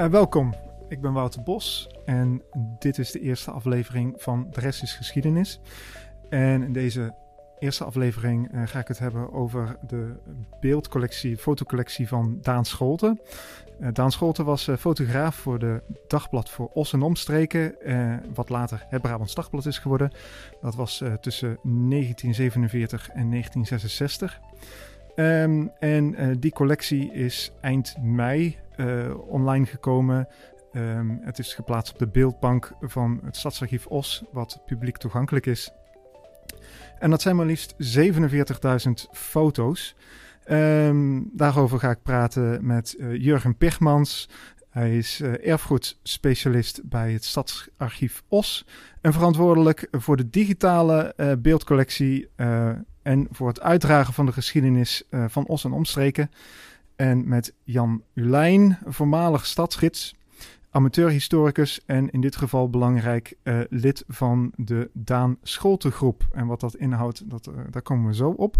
Uh, welkom, ik ben Wouter Bos en dit is de eerste aflevering van De Rest is Geschiedenis. En in deze eerste aflevering uh, ga ik het hebben over de beeldcollectie, fotocollectie van Daan Scholten. Uh, Daan Scholten was fotograaf voor de Dagblad voor Os en Omstreken, wat later het Brabants Dagblad is geworden. Dat was tussen 1947 en 1966. Um, en die collectie is eind mei online gekomen. Um, het is geplaatst op de beeldbank van het Stadsarchief Os, wat publiek toegankelijk is. En dat zijn maar liefst 47.000 foto's. Um, daarover ga ik praten met uh, Jurgen Pigmans. Hij is uh, erfgoedspecialist bij het Stadsarchief Os en verantwoordelijk voor de digitale beeldcollectie en voor het uitdragen van de geschiedenis van Os en omstreken. En met Jan Ulijn, voormalig stadsgids, amateurhistoricus en in dit geval belangrijk uh, lid van de Daan Scholtengroep. En wat dat inhoudt, dat, uh, daar komen we zo op.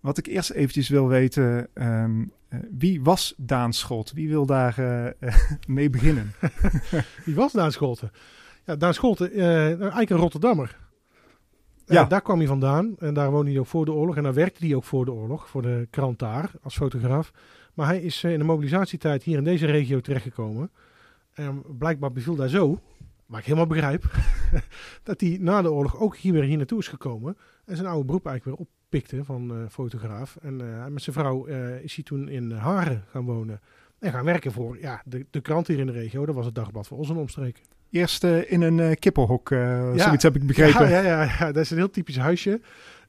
Wat ik eerst eventjes wil weten, um, wie was Daan Scholten? Wie wil daar mee beginnen? wie was Daan Scholten? Ja, Daan Scholten, eigenlijk een Rotterdammer. Ja. Daar kwam hij vandaan en daar woonde hij ook voor de oorlog. En daar werkte hij ook voor de oorlog, voor de krant daar als fotograaf. Maar hij is uh, in de mobilisatietijd hier in deze regio terechtgekomen. En blijkbaar beviel daar zo, waar ik helemaal begrijp, dat hij na de oorlog ook hier weer hier naartoe is gekomen. En zijn oude beroep eigenlijk weer oppikte van uh, fotograaf. En met zijn vrouw is hij toen in Haren gaan wonen. En gaan werken voor ja, de, de krant hier in de regio. Dat was het dagblad voor ons en omstreken. Eerst in een kippenhok, ja. zoiets heb ik begrepen. Ja, ja, ja, ja, dat is een heel typisch huisje.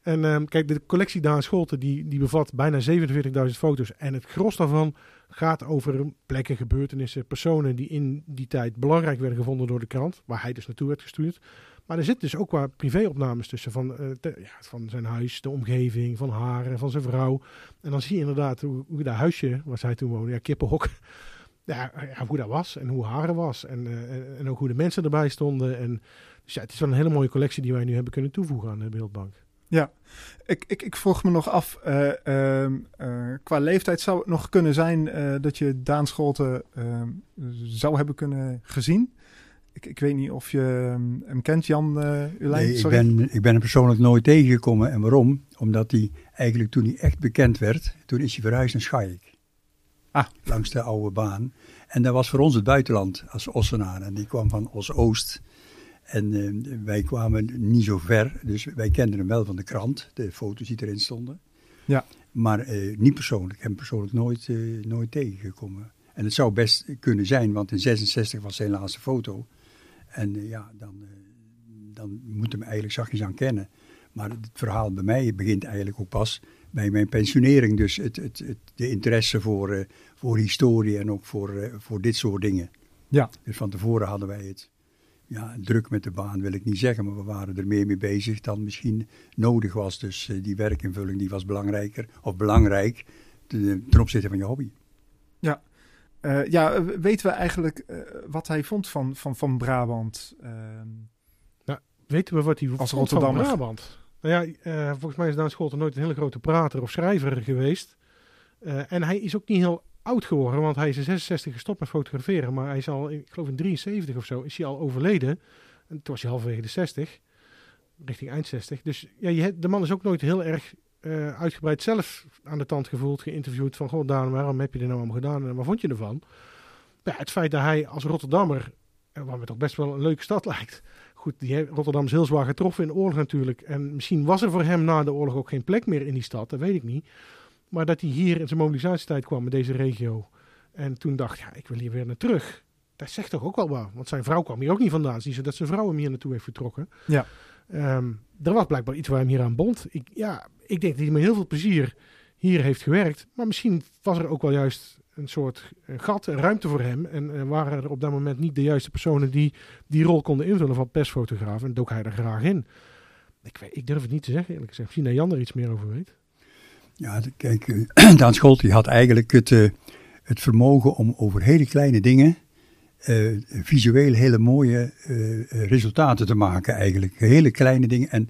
En um, kijk, de collectie Daan Scholten, die, die bevat bijna 47.000 foto's. En het gros daarvan gaat over plekken, gebeurtenissen, personen die in die tijd belangrijk werden gevonden door de krant. Waar hij dus naartoe werd gestuurd. Maar er zitten dus ook wat privéopnames tussen van, te, ja, van zijn huis, de omgeving, van haar en van zijn vrouw. En dan zie je inderdaad hoe, hoe dat huisje, waar zij toen woonde, ja, kippenhok ja, hoe dat was en hoe haren was. En, uh, en ook hoe de mensen erbij stonden. En, dus ja, het is wel een hele mooie collectie die wij nu hebben kunnen toevoegen aan de Beeldbank. Ja, ik, ik, ik vroeg me nog af, uh, uh, qua leeftijd zou het nog kunnen zijn dat je Daan Scholten ehm, zou hebben kunnen gezien? Ik, ik weet niet of je ehm, hem kent, Jan uh, Nee, ik ben, ik ben hem persoonlijk nooit tegengekomen. En waarom? Omdat hij eigenlijk toen hij echt bekend werd, toen is hij verhuisd naar Schaik. Ah. Langs de oude baan. En dat was voor ons het buitenland als Ossenaar. En die kwam van Os-Oost. En uh, wij kwamen niet zo ver. Dus wij kenden hem wel van de krant. De foto's die erin stonden. Ja. Maar uh, niet persoonlijk. Ik heb hem persoonlijk nooit, uh, nooit tegengekomen. En het zou best kunnen zijn, want in 66 was zijn laatste foto. En ja, dan, dan moet hem eigenlijk zachtjes aan kennen. Maar het verhaal bij mij begint eigenlijk ook pas bij mijn pensionering. Dus het, het, het de interesse voor, voor historie en ook voor, voor dit soort dingen. Ja. Dus van tevoren hadden wij het ja, druk met de baan, wil ik niet zeggen, maar we waren er meer mee bezig dan misschien nodig was. Dus uh, die werkinvulling die was belangrijker, of belangrijk ten, ten opzichte van je hobby. Ja. ja, weten we eigenlijk wat hij vond van, van, van Brabant? Ehm, nou, weten we wat hij als vond van Brabant? Nou ja, uh, volgens mij is Daan Scholten nooit een hele grote prater of schrijver geweest. Uh, en hij is ook niet heel oud geworden, want hij is in 66 gestopt met fotograferen. Maar hij is al, ik geloof in 73 of zo, is hij al overleden. En toen was hij halverwege de 60, richting eind 60. Dus ja, je, de man is ook nooit heel erg uh, uitgebreid zelf aan de tand gevoeld, geïnterviewd. Van, goh Daan, waarom heb je dit nou allemaal gedaan en wat vond je ervan? Ja, het feit dat hij als Rotterdammer, waar me toch best wel een leuke stad lijkt goed, die Rotterdam is heel zwaar getroffen in de oorlog natuurlijk. En misschien was er voor hem na de oorlog ook geen plek meer in die stad, dat weet ik niet. Maar dat hij hier in zijn mobilisatietijd kwam, in deze regio. En toen dacht, ja, ik wil hier weer naar terug. Dat zegt toch ook wel wat. Want zijn vrouw kwam hier ook niet vandaan. Niet zo dat zijn vrouw hem hier naartoe heeft vertrokken. Ja. Um, er was blijkbaar iets waar hem hier aan bond. Ik, ja, ik denk dat hij met heel veel plezier hier heeft gewerkt. Maar misschien was er ook wel juist een soort gat, een ruimte voor hem. En, en, waren er op dat moment niet de juiste personen die die rol konden invullen van persfotograaf. En dook hij er graag in. Ik, weet, ik durf het niet te zeggen, eerlijk gezegd. Misschien dat Jan er iets meer over weet. Ja, kijk, uh, Daan Scholt die had eigenlijk het, uh, het vermogen om over hele kleine dingen uh, visueel hele mooie resultaten te maken eigenlijk. Hele kleine dingen. En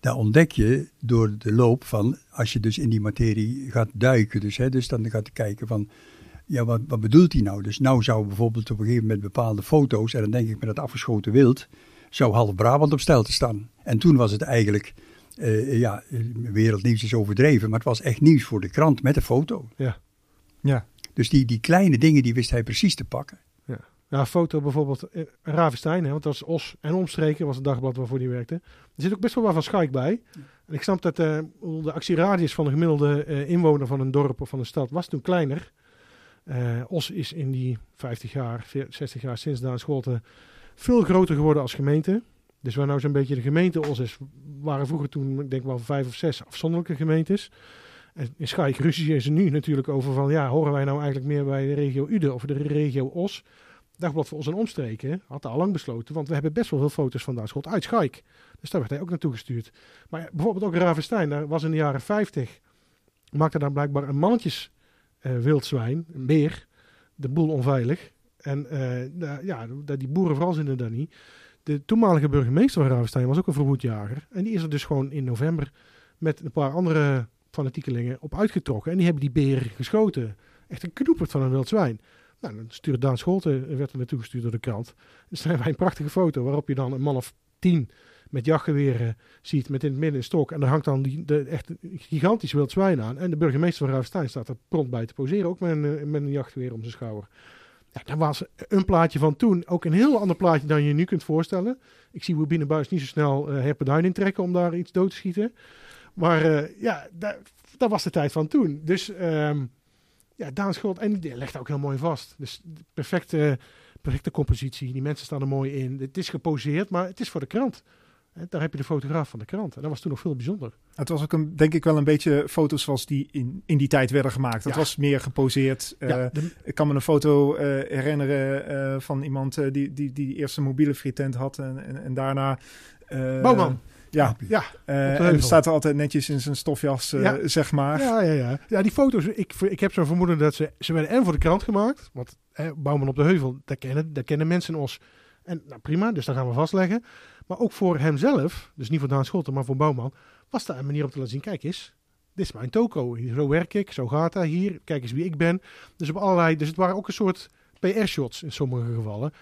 daar ontdek je door de loop van, als je dus in die materie gaat duiken, dus, hè, dus dan gaat kijken van ja, wat, wat bedoelt hij nou? Dus nou zou bijvoorbeeld op een gegeven moment bepaalde foto's, en dan denk ik met het afgeschoten wild, zou half Brabant op stel te staan. En toen was het eigenlijk, uh, ja, wereldnieuws is overdreven, maar het was echt nieuws voor de krant met de foto. Ja. ja. Dus die, die kleine dingen, die wist hij precies te pakken. Ja, ja foto bijvoorbeeld, uh, Ravenstein, hè, want dat was Os en Omstreken, was het dagblad waarvoor hij werkte. Er zit ook best wel wat van Schaik bij. En ik snap dat uh, de actieradius van de gemiddelde inwoner van een dorp of van een stad was toen kleiner. Os is in die 50 jaar, 60 jaar sinds Daan Scholten veel groter geworden als gemeente. Dus waar nou zo'n beetje de gemeente Os is, waren vroeger toen, ik denk wel vijf of zes afzonderlijke gemeentes. En in Schaik ruzie is er nu natuurlijk over van, ja, horen wij nou eigenlijk meer bij de regio Ude of de regio Os? Dagblad voor Os en Omstreken had al lang besloten, want we hebben best wel veel foto's van Schot uit Schaik. Dus daar werd hij ook naartoe gestuurd. Maar bijvoorbeeld ook Ravenstein, daar was in de jaren 50, maakte daar blijkbaar een mannetjes uh, wildzwijn, een beer, de boel onveilig. En uh, ja, die boeren vooral zinnen daar niet. De toenmalige burgemeester van Ravenstein was ook een verwoedjager. En die is er dus gewoon in november met een paar andere fanatiekelingen op uitgetrokken. En die hebben die beren geschoten. Echt een knoepert van een wild zwijn. Nou, dan stuurde Daan Scholten, werd er naartoe gestuurd door de krant. Dus dan wij een prachtige foto waarop je dan een man of tien met jachtgeweren ziet, met in het midden een stok. En daar hangt dan die, echt gigantisch wild zwijn aan. En de burgemeester van Ruifstein staat er prompt bij te poseren, ook met een, met een jachtgeweer om zijn schouder. Ja, dat was een plaatje van toen. Ook een heel ander plaatje dan je nu kunt voorstellen. Ik zie Wubine Buis niet zo snel uh, Herpenduin intrekken om daar iets dood te schieten. Maar uh, ja, dat, was de tijd van toen. Dus um, ja, Daan Schuld, en die legt ook heel mooi vast. Dus perfecte, perfecte compositie. Die mensen staan er mooi in. Het is geposeerd, maar het is voor de krant. Daar heb je de fotograaf van de krant. En dat was toen nog veel bijzonder. Het was ook een, denk ik wel een beetje foto's zoals die in, in die tijd werden gemaakt. Dat was meer geposeerd. Ja, uh, Ik kan me een foto uh, herinneren uh, van iemand die, die die eerste mobiele frietent had. En, en, en daarna... Bouwman. Ja, ja en staat er altijd netjes in zijn stofjas, ja. zeg maar. Ja, ja, ja. ja die foto's, ik, ik heb zo'n vermoeden dat ze, ze werden en voor de krant gemaakt. Want eh, Bouwman op de Heuvel, daar kennen, daar kennen mensen ons. En nou, prima, dus daar gaan we vastleggen. Maar ook voor hemzelf, dus niet voor Daan Scholten, maar voor Bouwman, was daar een manier om te laten zien, kijk eens, dit is mijn toko. Zo werk ik, zo gaat dat hier. Kijk eens wie ik ben. Dus op allerlei, dus het waren ook een soort PR-shots in sommige gevallen.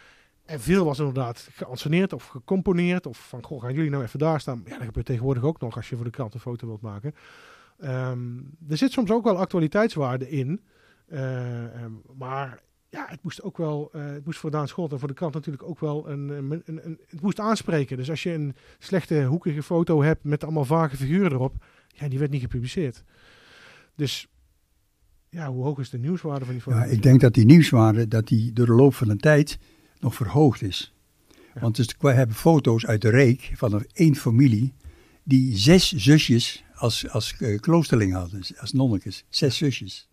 En veel was inderdaad geanceneerd of gecomponeerd. Of van, goh, gaan jullie nou even daar staan? Ja, dat gebeurt tegenwoordig ook nog als je voor de krant een foto wilt maken. Um, er zit soms ook wel actualiteitswaarde in. Uh, um, maar ja, het moest ook wel, uh, het moest voor Daan Scholt en voor de krant natuurlijk ook wel een, een, een, een, het moest aanspreken. Dus als je een slechte hoekige foto hebt met allemaal vage figuren erop, ja, die werd niet gepubliceerd. Dus ja, hoe hoog is de nieuwswaarde van die foto? Ja, ik denk dat die nieuwswaarde, dat die door de loop van de tijd nog verhoogd is. Ja. Want dus, we hebben foto's uit de Reek van één familie die zes zusjes als, als uh, kloosterling hadden, als nonnekes. Zes zusjes.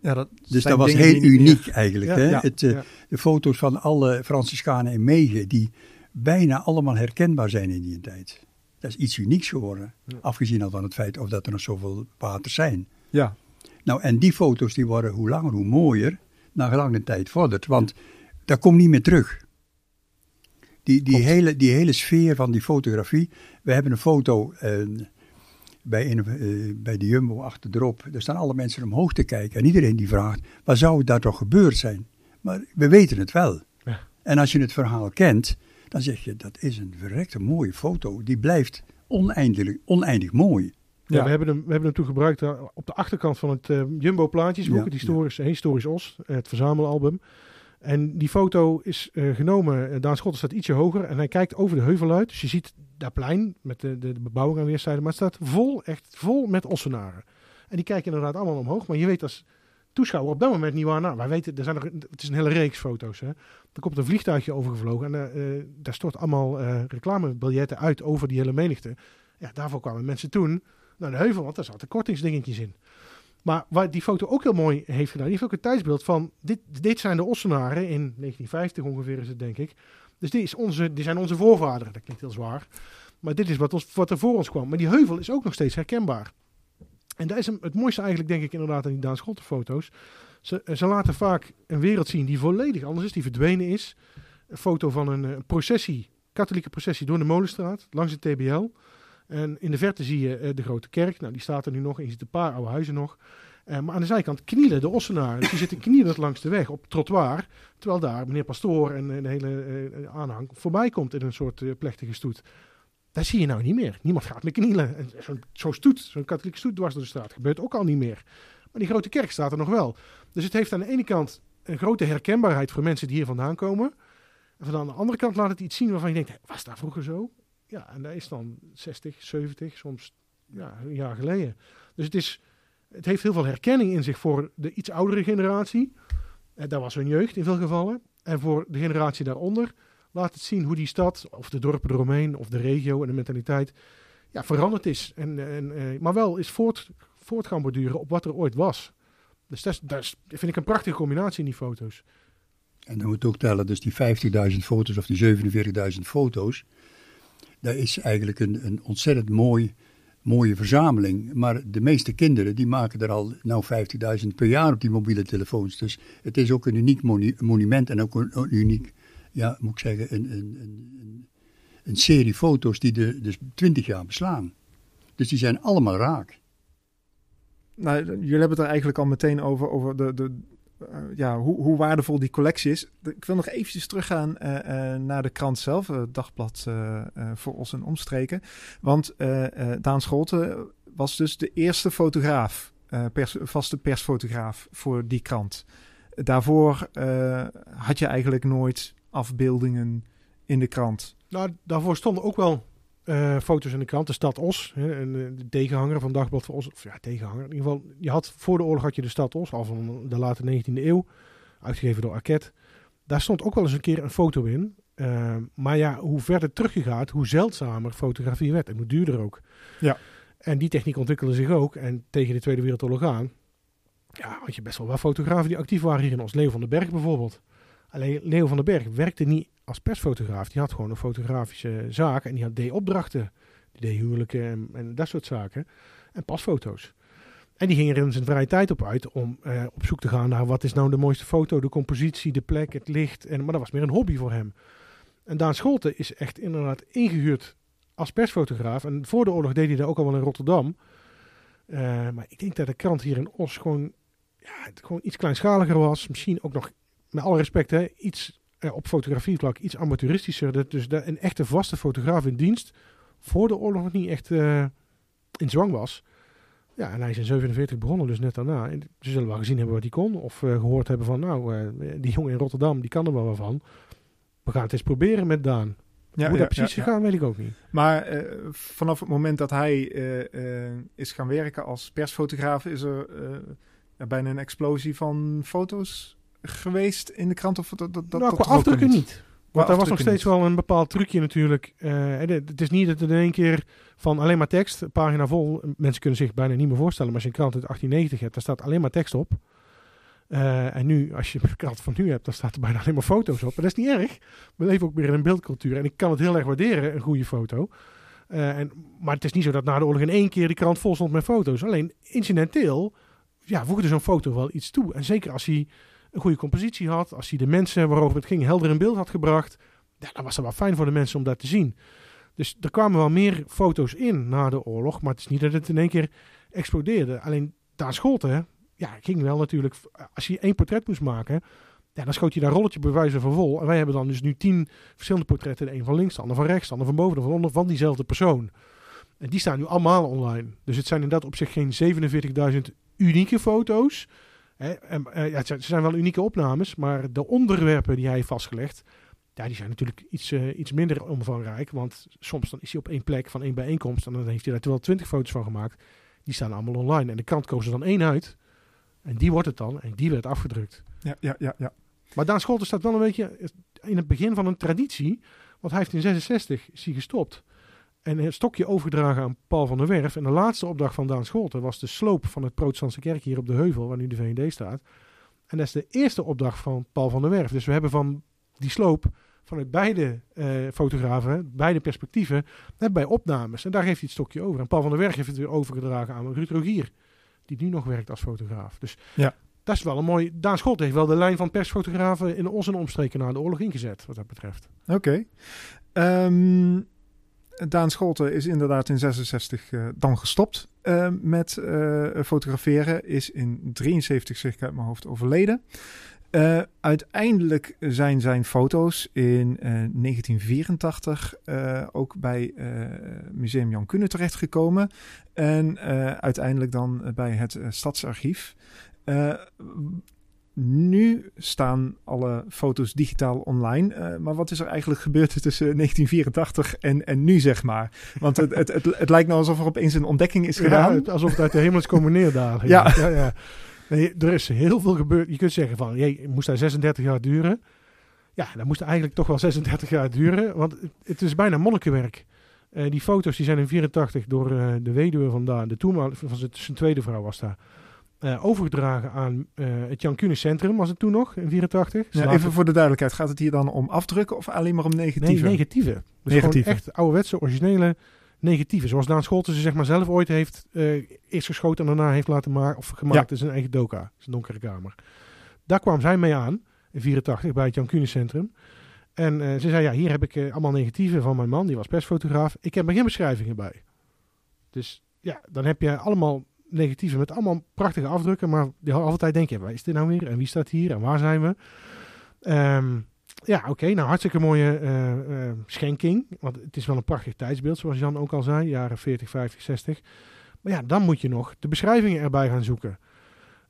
Ja, dat dus dat was heel uniek eigenlijk. Ja, hè? Ja, Het, uh, de foto's van alle Franciscanen in Megen, die bijna allemaal herkenbaar zijn in die tijd. Dat is iets unieks geworden. Afgezien al van het feit of dat er nog zoveel paters zijn. Ja. Nou, en die foto's die worden hoe langer hoe mooier, na gelang de tijd vordert. Want dat komt niet meer terug. Die, die, hele, die hele sfeer van die fotografie. We hebben een foto uh, bij, uh, bij de Jumbo achterop. Daar staan alle mensen omhoog te kijken. En iedereen die vraagt, wat zou daar toch gebeurd zijn? Maar we weten het wel. Ja. En als je het verhaal kent, dan zeg je, dat is een verrekte mooie foto. Die blijft oneindig, oneindig mooi. Ja, We, hebben hem, we hebben hem toen gebruikt uh, op de achterkant van het Jumbo plaatjesboek. Ja, het historisch, ja. historisch Os, het verzamelalbum. En die foto is uh, genomen, Daan Schotten staat ietsje hoger en hij kijkt over de heuvel uit. Dus je ziet dat plein met de, de, bebouwing aan weerszijden, maar het staat vol, echt vol met ossenaren. En die kijken inderdaad allemaal omhoog, maar je weet als toeschouwer op dat moment niet waar naar. Wij weten, er zijn er, het is een hele reeks foto's. Hè. Er komt een vliegtuigje overgevlogen en uh, daar stort allemaal reclamebiljetten uit over die hele menigte. Ja, daarvoor kwamen mensen toen naar de heuvel, want daar zaten kortingsdingetjes in. Maar waar die foto ook heel mooi heeft gedaan, die heeft ook een tijdsbeeld van, dit, dit zijn de Ossenaren in 1950 ongeveer is het denk ik. Dus dit, is onze, dit zijn onze voorvaderen, dat klinkt heel zwaar. Maar dit is wat, ons, er voor ons kwam. Maar die heuvel is ook nog steeds herkenbaar. En dat is het mooiste eigenlijk denk ik inderdaad aan die Daan Schotten foto's. Ze, ze laten vaak een wereld zien die volledig anders is, die verdwenen is. Een foto van een, een processie, katholieke processie door de Molenstraat, langs de TBL. En in de verte zie je uh, de grote kerk. Nou, die staat er nu nog. En je ziet een paar oude huizen nog. Uh, maar aan de zijkant knielen de Ossenaar. Dus die zitten knielend langs de weg op trottoir. Terwijl daar meneer Pastoor en de hele uh, aanhang voorbij komt in een soort uh, plechtige stoet. Dat zie je nou niet meer. Niemand gaat meer knielen. Zo'n zo stoet, zo'n katholieke stoet dwars door de straat, gebeurt ook al niet meer. Maar die grote kerk staat er nog wel. Dus het heeft aan de ene kant een grote herkenbaarheid voor mensen die hier vandaan komen. En van aan de andere kant laat het iets zien waarvan je denkt, was dat vroeger zo? Ja, en dat is dan 60, 70, soms ja, een jaar geleden. Dus het, is, het heeft heel veel herkenning in zich voor de iets oudere generatie. En dat was hun jeugd in veel gevallen. En voor de generatie daaronder laat het zien hoe die stad, of de dorpen eromheen, of de regio en de mentaliteit, ja, veranderd is. En, en, eh, maar wel is voort, voort gaan borduren op wat er ooit was. Dus dat, vind ik een prachtige combinatie in die foto's. En dan moet ook tellen, dus die 50.000 foto's of die 47.000 foto's, dat is eigenlijk een, een ontzettend mooi, mooie verzameling. Maar de meeste kinderen die maken er al nou 50.000 per jaar op die mobiele telefoons. Dus het is ook een uniek monument en ook een, uniek, ja, moet ik zeggen, een, een, een, serie foto's die de, dus 20 jaar beslaan. Dus die zijn allemaal raak. Nou, jullie hebben het er eigenlijk al meteen over, over de, de, ja, hoe, hoe, waardevol die collectie is. Ik wil nog eventjes teruggaan uh, uh, naar de krant zelf, het dagblad voor ons en omstreken. Want Daan Scholten was dus de eerste fotograaf, pers, vaste persfotograaf voor die krant. Daarvoor had je eigenlijk nooit afbeeldingen in de krant. Nou, daarvoor stonden ook wel uh, foto's in de krant. De stad Os, hè, en, eh, de tegenhanger van Dagblad van Os. Of ja, tegenhanger. In ieder geval, je had, voor de oorlog had je de stad Os, al van de late 19e eeuw. Uitgegeven door Arquette. Daar stond ook wel eens een keer een foto in. Uh, maar ja, hoe verder terug je gaat, hoe zeldzamer fotografie werd. En hoe duurder ook. Ja. En die techniek ontwikkelde zich ook. En tegen de Tweede Wereldoorlog aan... Ja, had je best wel wat fotografen die actief waren hier in Os. Leo van den Berg bijvoorbeeld. Alleen Leo van den Berg werkte niet als persfotograaf. Die had gewoon een fotografische zaak en die had deed opdrachten. Die deed huwelijken en, en, dat soort zaken. En pasfoto's. En die ging er in zijn vrije tijd op uit om eh, op zoek te gaan naar wat is nou de mooiste foto, de compositie, de plek, het licht. En, maar dat was meer een hobby voor hem. En Daan Scholten is echt inderdaad ingehuurd als persfotograaf. En voor de oorlog deed hij dat ook al wel in Rotterdam. Uh, maar ik denk dat de krant hier in Os gewoon, ja, gewoon iets kleinschaliger was. Misschien ook nog, met alle respect, hè, iets uh, op vlak iets amateuristischer. Dat dus de, een echte vaste fotograaf in dienst voor de oorlog nog niet echt uh, in zwang was. Ja, en hij is in 47 begonnen, dus net daarna. En ze zullen wel gezien hebben wat hij kon. Of uh, gehoord hebben van, nou, die jongen in Rotterdam, die kan er wel wat van. We gaan het eens proberen met Daan. Ja, Hoe dat precies ja, gegaan, weet ik ook niet. Maar vanaf het moment dat hij is gaan werken als persfotograaf, is er bijna een explosie van foto's geweest in de krant? Of dat, dat, nou, dat qua afdrukken niet. Want er was nog steeds wel een bepaald trucje natuurlijk. Uh, het is niet dat het in één keer van alleen maar tekst, pagina vol. Mensen kunnen zich bijna niet meer voorstellen. Maar als je een krant uit 1890 hebt, daar staat alleen maar tekst op. Uh, en nu, als je een krant van nu hebt, dan staat er bijna alleen maar foto's op. En dat is niet erg. We leven ook meer in een beeldcultuur. En ik kan het heel erg waarderen, een goede foto. Uh, en, maar het is niet zo dat na de oorlog in één keer de krant vol stond met foto's. Alleen incidenteel ja, voegde zo'n foto wel iets toe. En zeker als hij een goede compositie had, als hij de mensen waarover het ging helder in beeld had gebracht, ja, dan was dat wel fijn voor de mensen om dat te zien. Dus er kwamen wel meer foto's in na de oorlog, maar het is niet dat het in één keer explodeerde. Alleen daar Scholten, ja, ging wel natuurlijk, als je één portret moest maken, ja, dan schoot je daar rolletje bewijzen van vol. En wij hebben dan dus nu tien verschillende portretten. Een van links, de ander van rechts, de ander van boven, de van onder, van diezelfde persoon. En die staan nu allemaal online. Dus het zijn inderdaad op zich geen 47.000 unieke foto's. Hè, en, ja, het zijn wel unieke opnames, maar de onderwerpen die hij heeft vastgelegd, ja, die zijn natuurlijk iets, uh, iets minder omvangrijk. Want soms dan is hij op één plek van één bijeenkomst en dan heeft hij daar wel twintig foto's van gemaakt. Die staan allemaal online. En de krant koos er dan één uit. En die wordt het dan. En die werd afgedrukt. Ja, ja, ja. ja. Maar Daan Scholten staat wel een beetje in het begin van een traditie. Want hij heeft in 66 is hij gestopt en een stokje overgedragen aan Paul van der Werf. En de laatste opdracht van Daan Scholten was de sloop van het protestantse kerk hier op de heuvel, waar nu de VND staat. En dat is de eerste opdracht van Paul van der Werf. Dus we hebben van die sloop vanuit beide uh, fotografen, beide perspectieven, bij opnames. En daar geeft hij het stokje over. En Paul van der Werf heeft het weer overgedragen aan Ruud Rogier, die nu nog werkt als fotograaf. Dus ja. dat is wel een mooi... Daan Scholten heeft wel de lijn van persfotografen in onze omstreken na de oorlog ingezet, wat dat betreft. Oké. Okay. Ehm, Daan Scholten is inderdaad in 66 dan gestopt met fotograferen. Is in 73 zich uit mijn hoofd overleden. Uiteindelijk zijn zijn foto's in uh, 1984 uh, ook bij Museum Jan Kunne terechtgekomen. En uiteindelijk dan bij het Stadsarchief. Nu staan alle foto's digitaal online. maar wat is er eigenlijk gebeurd tussen 1984 en, en nu, zeg maar? Want het, het, het, het, lijkt nou alsof er opeens een ontdekking is gedaan. Ja, alsof het uit de hemel is komen neerdalen. ja. ja, ja. Nee, er is heel veel gebeurd. Je kunt zeggen van, je moest daar 36 jaar duren. Ja, dat moest eigenlijk toch wel 36 jaar duren, want het, is bijna monnikenwerk. Uh, die foto's die zijn in 84 door uh, de weduwe van daar, de toenmalige, van zijn tweede vrouw was daar, uh, overgedragen aan het Jan Kunis Centrum, was het toen nog, in 84. Ja, even voor de duidelijkheid, gaat het hier dan om afdrukken of alleen maar om negatieve? Nee, negatieve. Dus negatieve. echt ouderwetse, originele negatieve. Zoals Daan Scholten ze zeg maar zelf ooit heeft uh, eerst geschoten en daarna heeft laten maken of gemaakt in zijn eigen doka, zijn donkere kamer. Daar kwam zij mee aan in 84 bij het Jan Kunis Centrum. En uh, ze zei, ja, hier heb ik uh, allemaal negatieven van mijn man, die was persfotograaf. Ik heb er geen beschrijvingen bij. Dus ja, dan heb je allemaal negatieven met allemaal prachtige afdrukken. Maar die altijd denk je, waar is dit nou weer? En wie staat hier? En waar zijn we? Um, ja, oké. nou, hartstikke mooie uh, schenking. Want het is wel een prachtig tijdsbeeld, zoals Jan ook al zei. Jaren 40, 50, 60. Maar ja, dan moet je nog de beschrijvingen erbij gaan zoeken.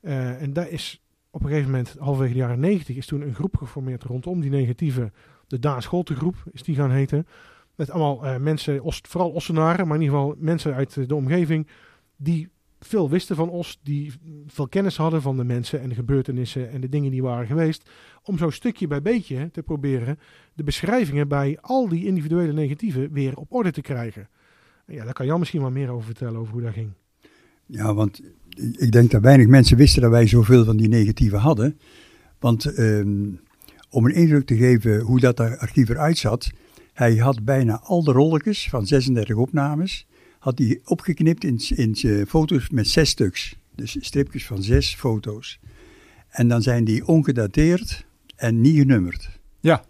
Uh, en daar is op een gegeven moment, halverwege de jaren 90, is toen een groep geformeerd rondom die negatieve. De Daan Scholte groep is die gaan heten. Met allemaal mensen, vooral Ossenaren, maar in ieder geval mensen uit de omgeving. Die veel wisten van Os, die veel kennis hadden van de mensen en de gebeurtenissen en de dingen die waren geweest. Om zo stukje bij beetje te proberen de beschrijvingen bij al die individuele negatieven weer op orde te krijgen. ja, daar kan Jan misschien wel meer over vertellen, over hoe dat ging. Ja, want ik denk dat weinig mensen wisten dat wij zoveel van die negatieven hadden. Want ehm, om een indruk te geven hoe dat archief eruit zat, hij had bijna al de rolletjes van 36 opnames had hij opgeknipt in, in foto's met zes stuks. Dus stripjes van zes foto's. En dan zijn die ongedateerd en niet genummerd. Ja.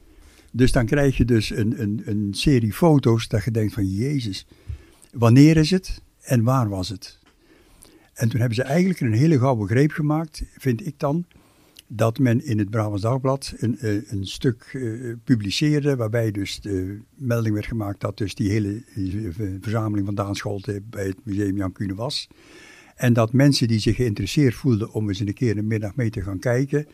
Dus dan krijg je dus een, een, een serie foto's dat je denkt van Jezus, wanneer is het en waar was het? En toen hebben ze eigenlijk een hele gouden greep gemaakt, vind ik dan, dat men in het Brabants Dagblad een, eh, een stuk uh, publiceerde, waarbij dus de melding werd gemaakt dat dus die hele eh, verzameling van Daan Scholte bij het Museum Jan Kuhne was. En dat mensen die zich geïnteresseerd voelden om eens een keer een middag mee te gaan kijken,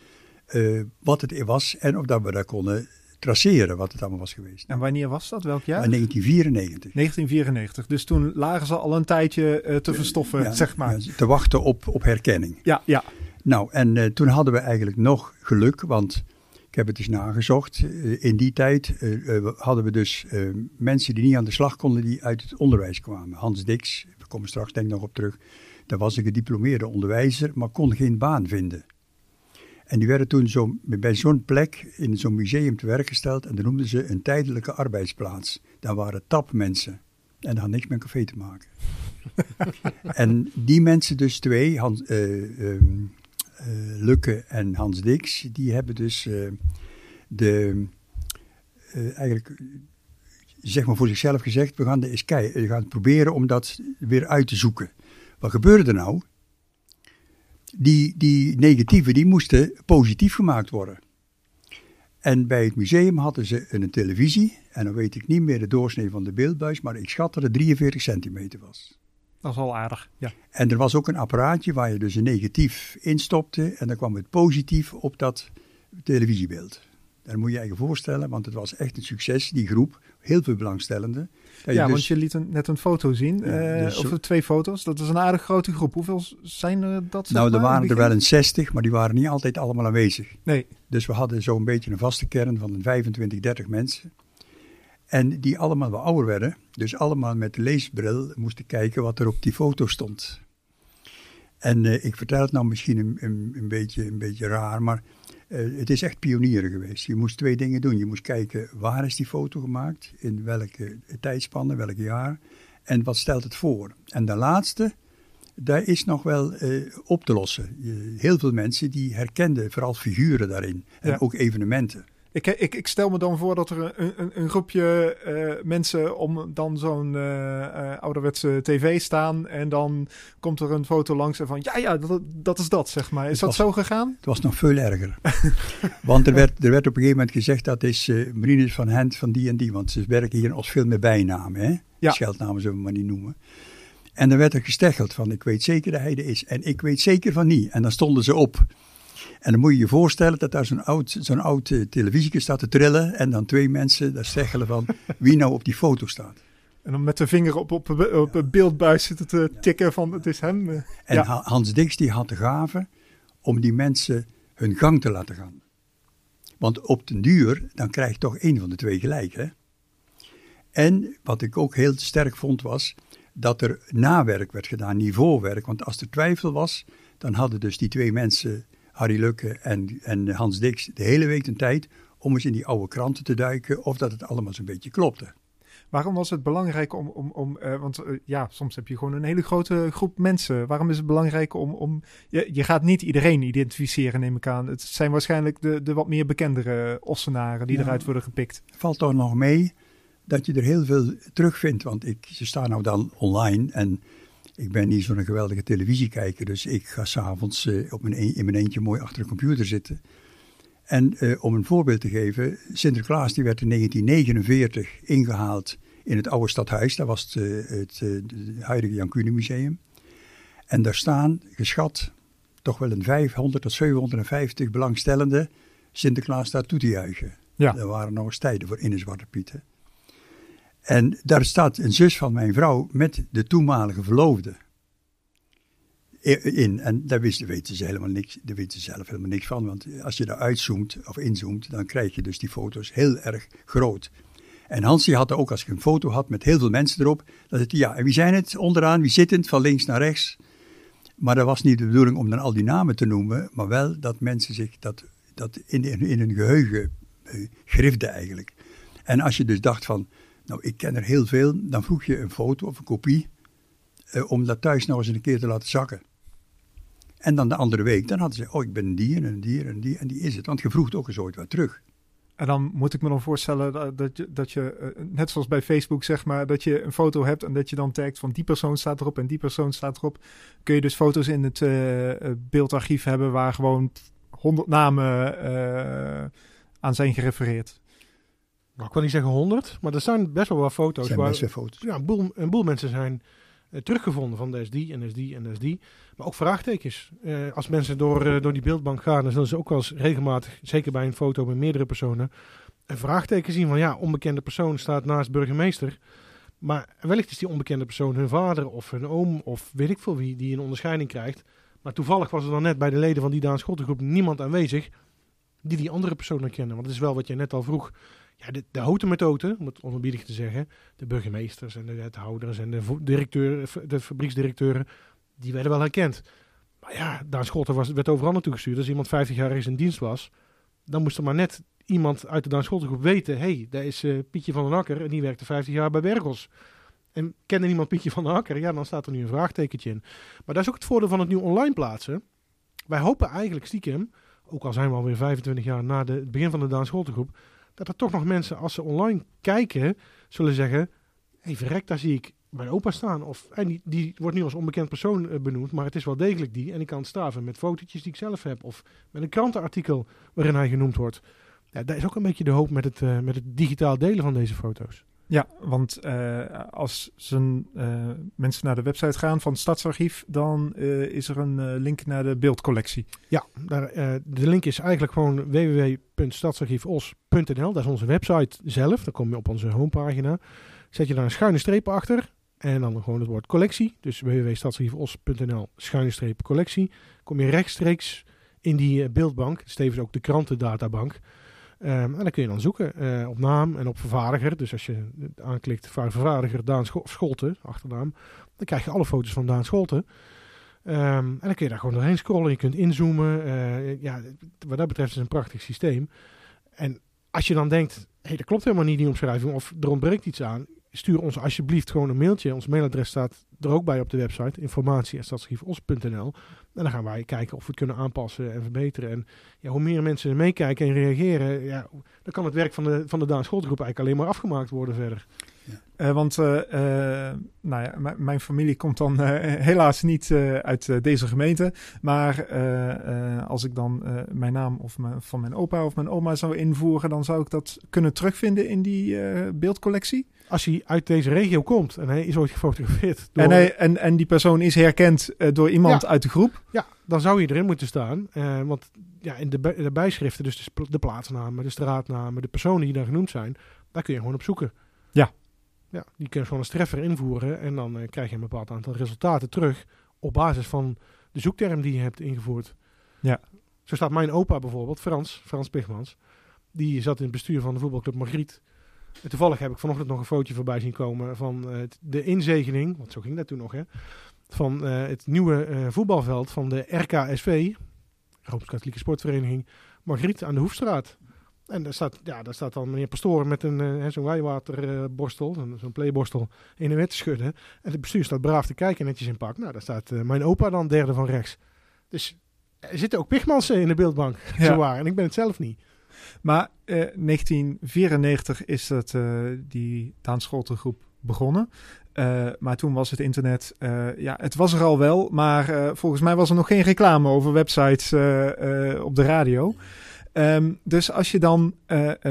uh, wat het was en of dat we dat konden traceren wat het allemaal was geweest. En wanneer was dat? Welk jaar? In 1994. 1994. Dus toen lagen ze al een tijdje te verstoffen, zeg maar. Ja, te wachten op, op herkenning. Ja, ja. Nou, en uh, toen hadden we eigenlijk nog geluk, want ik heb het eens nagezocht. Uh, in die tijd uh, hadden we dus mensen die niet aan de slag konden, die uit het onderwijs kwamen. Hans Dix, we komen straks denk ik nog op terug. Dat was een gediplomeerde onderwijzer, maar kon geen baan vinden. En die werden toen zo, bij zo'n plek in zo'n museum te werk gesteld en dat noemden ze een tijdelijke arbeidsplaats. Daar waren tapmensen. En dat had niks met café te maken. en die mensen dus twee, Hans, um, uh, Lukke en Hans Dix, die hebben dus uh, de, uh, eigenlijk zeg maar voor zichzelf gezegd, we gaan, de eens we gaan proberen om dat weer uit te zoeken. Wat gebeurde er nou? Die, die negatieve, die moesten positief gemaakt worden. En bij het museum hadden ze een televisie, en dan weet ik niet meer de doorsnee van de beeldbuis, maar ik schat dat het 43 centimeter was. Dat is al aardig, ja. En er was ook een apparaatje waar je dus een negatief instopte en dan kwam het positief op dat televisiebeeld. Dat moet je je eigen voorstellen, want het was echt een succes, die groep. Heel veel belangstellenden. Ja, want dus- je liet een, net een foto zien, ja, dus of twee foto's. Dat is een aardig grote groep. Hoeveel zijn er dat? Nou, er waren er wel een 60, maar die waren niet altijd allemaal aanwezig. Nee. Dus we hadden zo'n beetje een vaste kern van 25, 30 mensen. En die allemaal wel ouder werden. Dus allemaal met leesbril moesten kijken wat er op die foto stond. En uh, ik vertel het nou misschien een, een, een, beetje, een beetje raar, maar uh, het is echt pionieren geweest. Je moest twee dingen doen. Je moest kijken waar is die foto gemaakt, in welke tijdspanne, welk jaar en wat stelt het voor. En de laatste, daar is nog wel uh, op te lossen. heel veel mensen die herkenden vooral figuren daarin en ook evenementen. Ik, ik, ik stel me dan voor dat er een, een, een groepje uh, mensen om dan zo'n uh, ouderwetse tv staan. En dan komt er een foto langs en van ja, ja, dat, dat is dat, zeg maar. Is dat zo gegaan? Het was nog veel erger. want er werd, er werd op een gegeven moment gezegd dat is uh, Marines van Hent van die en die. Want ze werken hier als veel meer bijnamen, hè? Ja. Scheldnamen zullen we maar niet noemen. En dan werd er gesteggeld van ik weet zeker dat hij er is. En ik weet zeker van niet. En dan stonden ze op. En dan moet je je voorstellen dat daar zo'n oud, zo'n oud uh, televisietje staat te trillen. En dan twee mensen daar steggelen van wie nou op die foto staat. En dan met de vinger op, op, op een beeldbuis zitten te tikken van het is hem. Uh, en Hans Dix die had de gave om die mensen hun gang te laten gaan. Want op den duur, dan krijg je toch één van de twee gelijk. Hè? En wat ik ook heel sterk vond was dat er nawerk werd gedaan, niveauwerk. Want als er twijfel was, dan hadden dus die twee mensen Harry Lukke en, en Hans Dix de hele week de tijd om eens in die oude kranten te duiken of dat het allemaal zo'n beetje klopte. Waarom was het belangrijk om, om, om uh, want uh, ja, soms heb je gewoon een hele grote groep mensen. Waarom is het belangrijk om, om je, je gaat niet iedereen identificeren, neem ik aan. Het zijn waarschijnlijk de, de wat meer bekendere ossenaren die eruit worden gepikt. Valt toch nog mee dat je er heel veel terugvindt, want ik, ze staan nou dan online en ik ben niet zo'n geweldige televisiekijker, dus ik ga s'avonds uh, op mijn in mijn eentje mooi achter de computer zitten. En uh, om een voorbeeld te geven, Sinterklaas die werd in 1949 ingehaald in het oude stadhuis. Dat was het, uh, het, het huidige Jan Kuhne Museum. En daar staan geschat toch wel een 500 tot 750 belangstellenden Sinterklaas daar toe te juichen. Ja. Er waren nog eens tijden voor in de Zwarte Pieten. En daar staat een zus van mijn vrouw met de toenmalige verloofde in. En daar weten ze helemaal niks, daar weten ze zelf helemaal niks van. Want als je daar uitzoomt of inzoomt, dan krijg je dus die foto's heel erg groot. En Hans had ook, als je een foto had met heel veel mensen erop, dan zei ja, en wie zijn het onderaan, wie zit het, van links naar rechts. Maar dat was niet de bedoeling om dan al die namen te noemen, maar wel dat mensen zich dat, dat in, in, in hun geheugen uh, grifden eigenlijk. En als je dus dacht van, nou, ik ken er heel veel. Dan vroeg je een foto of een kopie eh, om dat thuis nog eens een keer te laten zakken. En dan de andere week, dan hadden ze, oh, ik ben dier en een dier en die en die is het. Want je vroeg ook eens ooit wat terug. En dan moet ik me dan voorstellen dat je, dat je eh, net zoals bij Facebook zeg maar, dat je een foto hebt en dat je dan tagt van die persoon staat erop en die persoon staat erop. Kun je dus foto's in het uh, beeldarchief hebben waar gewoon honderd namen aan zijn gerefereerd. Nou, ik wil niet zeggen honderd, maar er zijn best wel wat foto's. Zijn waar, best wel foto's. Ja, een boel, een boel mensen zijn uh, teruggevonden van de SD en SD en SD. Maar ook vraagtekens. Uh, als mensen door, uh, door die beeldbank gaan, dan zullen ze ook wel eens regelmatig, zeker bij een foto met meerdere personen, een vraagteken zien van ja, onbekende persoon staat naast burgemeester. Maar wellicht is die onbekende persoon hun vader of hun oom of weet ik veel wie die een onderscheiding krijgt. Maar toevallig was er dan net bij de leden van die Daan Schottengroep niemand aanwezig die die andere persoon herkennen. Want dat is wel wat je net al vroeg ja, de, houten methode, om het onerbiedig te zeggen, de burgemeesters en de wethouders en de, directeur, de fabrieksdirecteuren, die werden wel herkend. Maar ja, Daan Scholten was, werd overal naartoe gestuurd. Als iemand 50 jaar is in dienst was, dan moest er maar net iemand uit de Daan Scholten weten, hey, daar is uh, Pietje van den Akker en die werkte 50 jaar bij Bergels. En kende niemand Pietje van den Akker, ja, dan staat er nu een vraagtekentje in. Maar dat is ook het voordeel van het nu online plaatsen. Wij hopen eigenlijk stiekem, ook al zijn we alweer 25 jaar na de, het begin van de Daan Scholtengroep, dat er toch nog mensen, als ze online kijken, zullen zeggen: Hé, hey, verrek, daar zie ik mijn opa staan. Of, en die, wordt nu als onbekend persoon uh, benoemd, maar het is wel degelijk die. En ik kan het staven met fotootjes die ik zelf heb. Of met een krantenartikel waarin hij genoemd wordt. Ja, daar is ook een beetje de hoop met het, uh, met het digitaal delen van deze foto's. Ja, want uh, als uh, mensen naar de website gaan van het Stadsarchief, dan uh, is er een link naar de beeldcollectie. Ja, daar, de link is eigenlijk gewoon www.stadsarchiefos.nl. Dat is onze website zelf. Dan kom je op onze homepagina. Zet je daar een schuine streep achter en dan gewoon het woord collectie. Dus www.stadsarchiefos.nl schuine streep collectie. Kom je rechtstreeks in die beeldbank. Stevens ook de krantendatabank. Um, en dan kun je dan zoeken uh, op naam en op vervaardiger. Dus als je aanklikt vervaardiger Daan Scholten, achternaam, dan krijg je alle foto's van Daan Scholten. Um, en dan kun je daar gewoon doorheen scrollen. Je kunt inzoomen. Uh, ja, wat dat betreft is het een prachtig systeem. En als je dan denkt, hey, dat klopt helemaal niet die omschrijving of er ontbreekt iets aan, stuur ons alsjeblieft gewoon een mailtje. Ons mailadres staat er ook bij op de website. Informatie.stadsarchiefos.nl En dan gaan wij kijken of we het kunnen aanpassen en verbeteren. En ja, hoe meer mensen meekijken en reageren, ja, dan kan het werk van de, van de Daan Schoolgroep eigenlijk alleen maar afgemaakt worden verder. Ja. Uh, want uh, nou ja, mijn familie komt dan helaas niet uit deze gemeente. Maar als ik dan mijn naam of van mijn opa of mijn oma zou invoeren, dan zou ik dat kunnen terugvinden in die beeldcollectie als hij uit deze regio komt en hij is ooit gefotografeerd. Door... En, hij, en, en die persoon is herkend uh, door iemand uit de groep. Ja, dan zou je erin moeten staan. Uh, want ja, in de, de bijschriften, dus de, de, plaatsnamen, de straatnamen, de personen die daar genoemd zijn, daar kun je gewoon op zoeken. Ja. Ja, die kun je gewoon een treffer invoeren en dan uh, krijg je een bepaald aantal resultaten terug op basis van de zoekterm die je hebt ingevoerd. Ja. Zo staat mijn opa bijvoorbeeld, Frans, Frans Pigmans. Die zat in het bestuur van de voetbalclub Margriet. Toevallig heb ik vanochtend nog een fotootje voorbij zien komen van uh, de inzegening, want zo ging dat toen nog, hè, van uh, het nieuwe uh, voetbalveld van de RKSV, Rooms-Katholieke Sportvereniging, Margriet aan de Hoefstraat. En daar staat, ja, daar staat dan meneer Pastoor met een zo'n wijwaterborstel, zo'n playborstel, in de wet te schudden. En het bestuur staat braaf te kijken, netjes in pak. Nou, daar staat mijn opa dan derde van rechts. Dus er zitten ook pigmansen in de beeldbank, ja. zo waar. En ik ben het zelf niet. Maar uh, eh, 1994 is dat, uh, die Daan groep begonnen. Uh, maar toen was het internet, ja, het was er al wel, maar volgens mij was er nog geen reclame over websites op de radio. Um, dus als je dan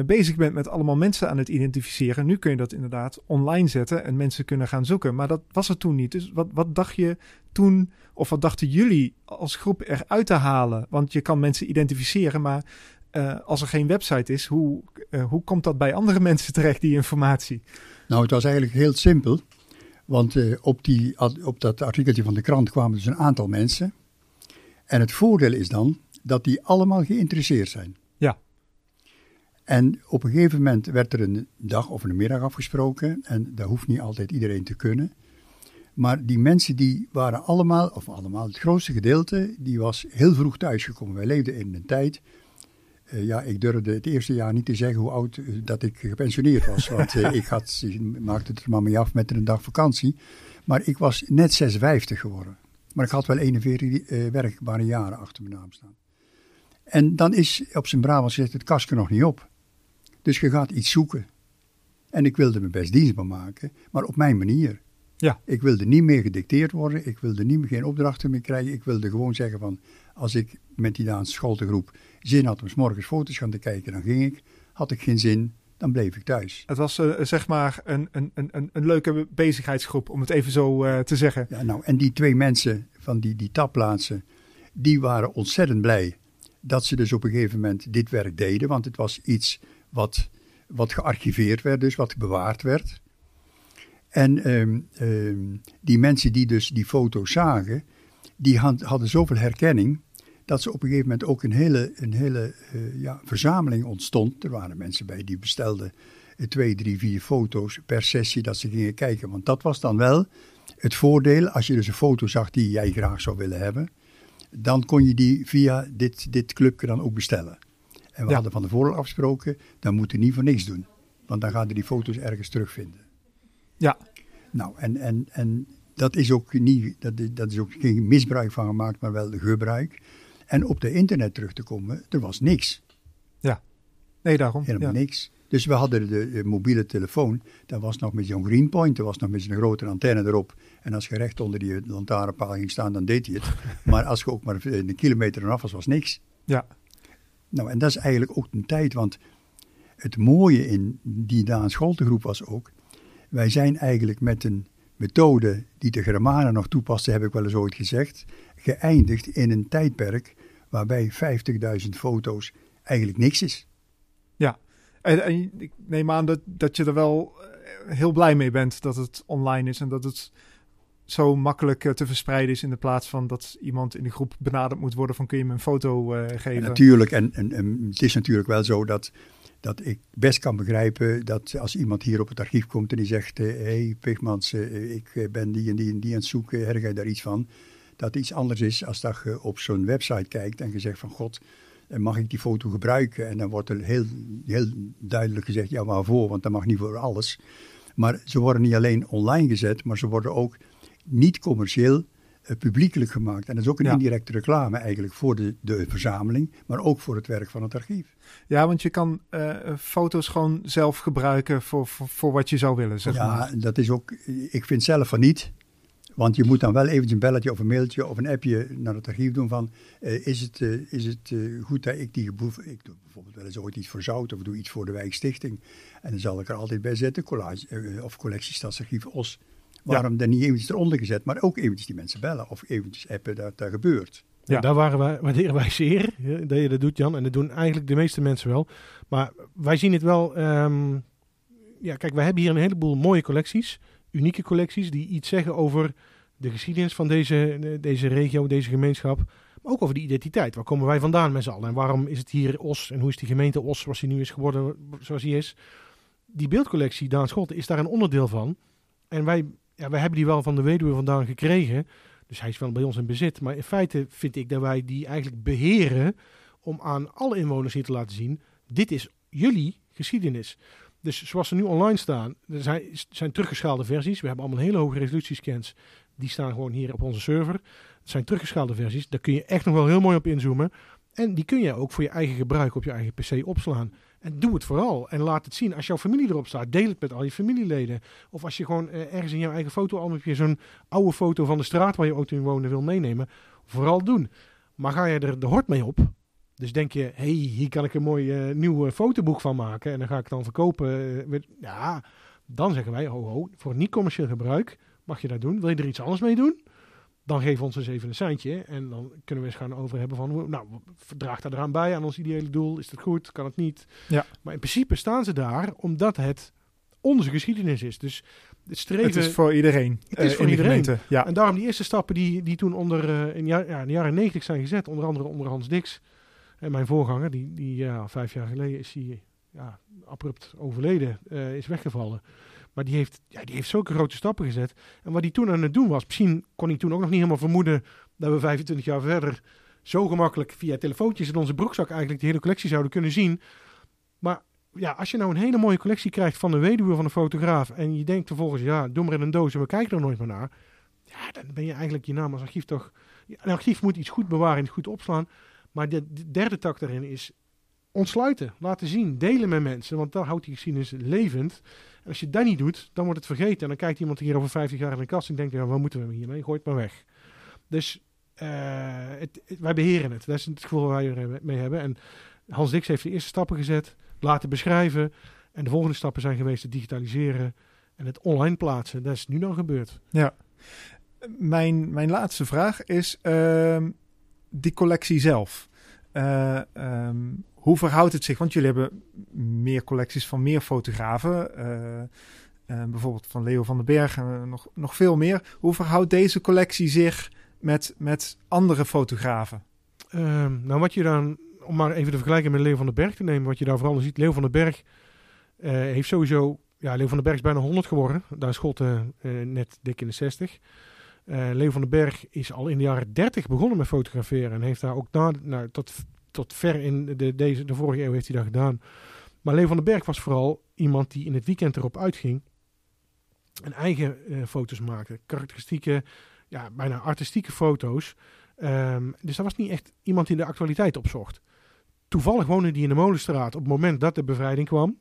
bezig bent met allemaal mensen aan het identificeren, nu kun je dat inderdaad online zetten en mensen kunnen gaan zoeken. Maar dat was er toen niet. Dus wat, wat dacht je toen, of wat dachten jullie als groep eruit te halen? Want je kan mensen identificeren, maar uh, als er geen website is, hoe, uh, hoe komt dat bij andere mensen terecht, die informatie? Nou, het was eigenlijk heel simpel. Want uh, op, die, op dat artikeltje van de krant kwamen dus een aantal mensen. En het voordeel is dan dat die allemaal geïnteresseerd zijn. Ja. En op een gegeven moment werd er een dag of een middag afgesproken. En dat hoeft niet altijd iedereen te kunnen. Maar die mensen die waren allemaal, of allemaal, het grootste gedeelte, die was heel vroeg thuisgekomen. Wij leefden in een tijd uh, ja, ik durfde het eerste jaar niet te zeggen hoe oud uh, dat ik gepensioneerd was. Want uh, ik, had, maakte het er maar mee af met een dag vakantie. Maar ik was net 56 geworden. Maar ik had wel 41 werkbare jaren achter mijn naam staan. En dan is op zijn Brabants gezegd het kastje nog niet op. Dus je gaat iets zoeken. En ik wilde me best dienstbaar maken, maar op mijn manier. Ja. Ik wilde niet meer gedicteerd worden, ik wilde niet meer geen opdrachten meer krijgen. Ik wilde gewoon zeggen van, als ik met die Daanse schooltegroep zin had om s morgens foto's gaan te kijken, dan ging ik. Had ik geen zin, dan bleef ik thuis. Het was uh, zeg maar een, een, een, een leuke bezigheidsgroep, om het even zo uh, te zeggen. Ja, nou, en die twee mensen van die, die tapplaatsen, die waren ontzettend blij dat ze dus op een gegeven moment dit werk deden. Want het was iets wat, wat gearchiveerd werd, dus wat bewaard werd. En um, um, die mensen die dus die foto's zagen, die had, hadden zoveel herkenning dat ze op een gegeven moment ook een hele, een hele uh, ja, verzameling ontstond. Er waren mensen bij die bestelden uh, twee, drie, vier foto's per sessie dat ze gingen kijken. Want dat was dan wel het voordeel, als je dus een foto zag die jij graag zou willen hebben, dan kon je die via dit, dit clubje dan ook bestellen. En we ja. hadden van tevoren afgesproken, dan moeten niet voor niks doen. Want dan gaan we die foto's ergens terugvinden. Ja. Nou, en, en, en dat is ook niet, dat, dat is ook geen misbruik van gemaakt, maar wel gebruik. En op de internet terug te komen, er was niks. Ja, nee, daarom. Helemaal niks. Dus we hadden de, de, mobiele telefoon, dat was nog met zo'n greenpoint, dat was nog met zo'n grote antenne erop. En als je recht onder die lantaarnpaal ging staan, dan deed hij het. maar als je ook maar een kilometer eraf was, was niks. Ja. Nou, en dat is eigenlijk ook een tijd, want het mooie in die Daan Scholtegroep was ook, wij zijn eigenlijk met een methode die de Germanen nog toepasten, heb ik wel eens ooit gezegd, geëindigd in een tijdperk waarbij 50.000 foto's eigenlijk niks is. Ja, en, en, ik neem aan dat, dat je er wel eh, heel blij mee bent dat het online is en dat het zo makkelijk eh, te verspreiden is in de plaats van dat iemand in de groep benaderd moet worden van kun je me een foto uh, geven. natuurlijk, en, en, en, het is natuurlijk wel zo dat dat ik best kan begrijpen dat als iemand hier op het archief komt en die zegt: Hé, eh, hey, Pigmans, eh, ik eh, ben die en die en die aan het zoeken, herg jij daar iets van? Dat iets anders is als dat je op zo'n website kijkt en je zegt: van God, mag ik die foto gebruiken? En dan wordt er heel, heel duidelijk gezegd: ja, waarvoor? Want dat mag niet voor alles. Maar ze worden niet alleen online gezet, maar ze worden ook niet commercieel publiekelijk gemaakt. En dat is ook een indirecte reclame eigenlijk voor de, de verzameling, maar ook voor het werk van het archief. Ja, want je kan uh, foto's gewoon zelf gebruiken voor, voor, voor, wat je zou willen. Zeg ja, maar. dat is ook. Ik vind zelf van niet. Want je moet dan wel eventjes een belletje of een mailtje of een appje naar het archief doen van... Uh, is het, uh, is het uh, goed dat ik die... Ik doe bijvoorbeeld wel eens ooit iets voor Zout of doe iets voor de Wijkstichting. En dan zal ik er altijd bij zetten, collage, of collectie Stadsarchief Os. Waarom ja. dan niet eventjes eronder gezet, maar ook eventjes die mensen bellen of eventjes appen dat daar gebeurt. Ja, daar waren wij, waarderen wij zeer dat je dat doet, Jan. En dat doen eigenlijk de meeste mensen wel. Maar wij zien het wel... Um, ja, kijk, wij hebben hier een heleboel mooie collecties unieke collecties die iets zeggen over de geschiedenis van deze, deze regio, deze gemeenschap. Maar ook over de identiteit. Waar komen wij vandaan met z'n allen? En waarom is het hier Os? En hoe is die gemeente Os zoals die nu is geworden, zoals die is? Die beeldcollectie, Daan Schotten, is daar een onderdeel van. En wij, ja, wij hebben die wel van de weduwe vandaan gekregen. Dus hij is wel bij ons in bezit. Maar in feite vind ik dat wij die eigenlijk beheren om aan alle inwoners hier te laten zien: dit is jullie geschiedenis. Dus zoals ze nu online staan, er zijn, zijn teruggeschaalde versies. We hebben allemaal hele hoge resolutiescans. Die staan gewoon hier op onze server. Het zijn teruggeschaalde versies. Daar kun je echt nog wel heel mooi op inzoomen. En die kun je ook voor je eigen gebruik op je eigen PC opslaan. En doe het vooral. En laat het zien. Als jouw familie erop staat, deel het met al je familieleden. Of als je gewoon eh, ergens in jouw eigen fotoalbumje zo'n oude foto van de straat waar je auto in woonde wil meenemen. Vooral doen. Maar ga je er de hort mee op, dus denk je, hey, hier kan ik een mooi uh, nieuw fotoboek van maken en dan ga ik het dan verkopen. Ja, dan zeggen wij, ho ho, voor niet-commercieel gebruik mag je dat doen. Wil je er iets anders mee doen? Dan geef ons eens even een seintje en dan kunnen we eens gaan over hebben van, nou, draagt dat eraan bij aan ons ideale doel? Is het goed? Kan het niet? Ja. Maar in principe staan ze daar omdat het onze geschiedenis is. Dus het streven... Het is voor iedereen. Het is uh, voor iedereen. Ja. En daarom die eerste stappen die, die toen onder, uh, in, ja, in de jaren negentig zijn gezet, onder andere onder Hans Dix... En mijn voorganger, die, die ja, vijf jaar geleden is hij ja, abrupt overleden, uh, is weggevallen. Maar die heeft, ja, die heeft zulke grote stappen gezet. En wat hij toen aan het doen was, misschien kon hij toen ook nog niet helemaal vermoeden dat we 25 jaar verder zo gemakkelijk via telefoontjes in onze broekzak eigenlijk de hele collectie zouden kunnen zien. Maar ja, als je nou een hele mooie collectie krijgt van de weduwe van een fotograaf en je denkt vervolgens, ja, doe maar in een doos en we kijken er nooit meer naar. Ja, dan ben je eigenlijk je naam als archief toch... Een archief moet iets goed bewaren en goed opslaan. Maar de, derde tak daarin is ontsluiten, laten zien, delen met mensen. Want dan houdt die geschiedenis levend. Als je dat niet doet, dan wordt het vergeten. En dan kijkt iemand hier over 50 jaar in de kast en denkt, ja, wat moeten we hiermee? Gooi het maar weg. Dus uh, het, wij beheren het. Dat is het gevoel waar wij ermee hebben. En Hans Dix heeft de eerste stappen gezet, laten beschrijven. En de volgende stappen zijn geweest het digitaliseren en het online plaatsen. Dat is nu dan gebeurd. Ja. Mijn, mijn laatste vraag is... Uh, die collectie zelf. Uh, um, hoe verhoudt het zich? Want jullie hebben meer collecties van meer fotografen. Uh, bijvoorbeeld van Leo van den Berg en nog, nog veel meer. Hoe verhoudt deze collectie zich met, met andere fotografen? Ehm, nou, wat je dan, om maar even te vergelijken met Leo van den Berg te nemen, wat je daar vooral ziet. Leo van den Berg heeft sowieso, ja, Leo van den Berg is bijna 100 geworden. Daar Schotten net dik in de 60. Uh, Leo van den Berg is al in de jaren 30 begonnen met fotograferen. En heeft daar ook na, nou, tot, tot ver in de, deze, de vorige eeuw heeft hij dat gedaan. Maar Leo van den Berg was vooral iemand die in het weekend erop uitging. En eigen uh, foto's maakte. Karakteristieke, ja, bijna artistieke foto's. Um, dus dat was niet echt iemand die de actualiteit opzocht. Toevallig woonde hij in de Molenstraat op het moment dat de bevrijding kwam.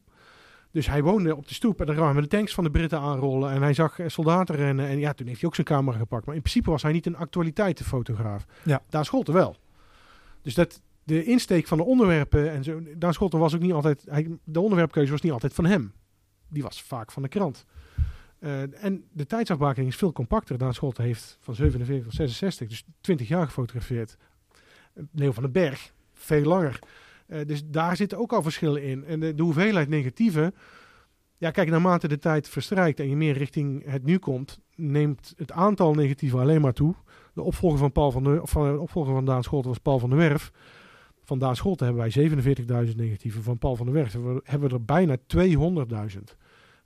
Dus hij woonde op de stoep en dan kwamen de tanks van de Britten aanrollen. En hij zag soldaten rennen. En ja, toen heeft hij ook zijn camera gepakt. Maar in principe was hij niet een actualiteitenfotograaf. Ja. Daar Scholten wel. Dus dat, de insteek van de onderwerpen en zo. Daan Scholten was ook niet altijd. De onderwerpkeuze was niet altijd van hem. Die was vaak van de krant. Uh, en de tijdsafbakening is veel compacter. Daan Scholten heeft van 47 tot 66, dus 20 jaar gefotografeerd. Leo van den Berg, veel langer. Uh, dus daar zitten ook al verschillen in. En de, hoeveelheid negatieve. Ja, kijk, naarmate de tijd verstrijkt en je meer richting het nu komt, neemt het aantal negatieve alleen maar toe. De opvolger van, Paul van, de, van, de opvolger van Daan Scholten was Paul van der Werf. Van Daan Scholten hebben wij 47.000 negatieve. Van Paul van der Werf hebben we, er bijna 200.000.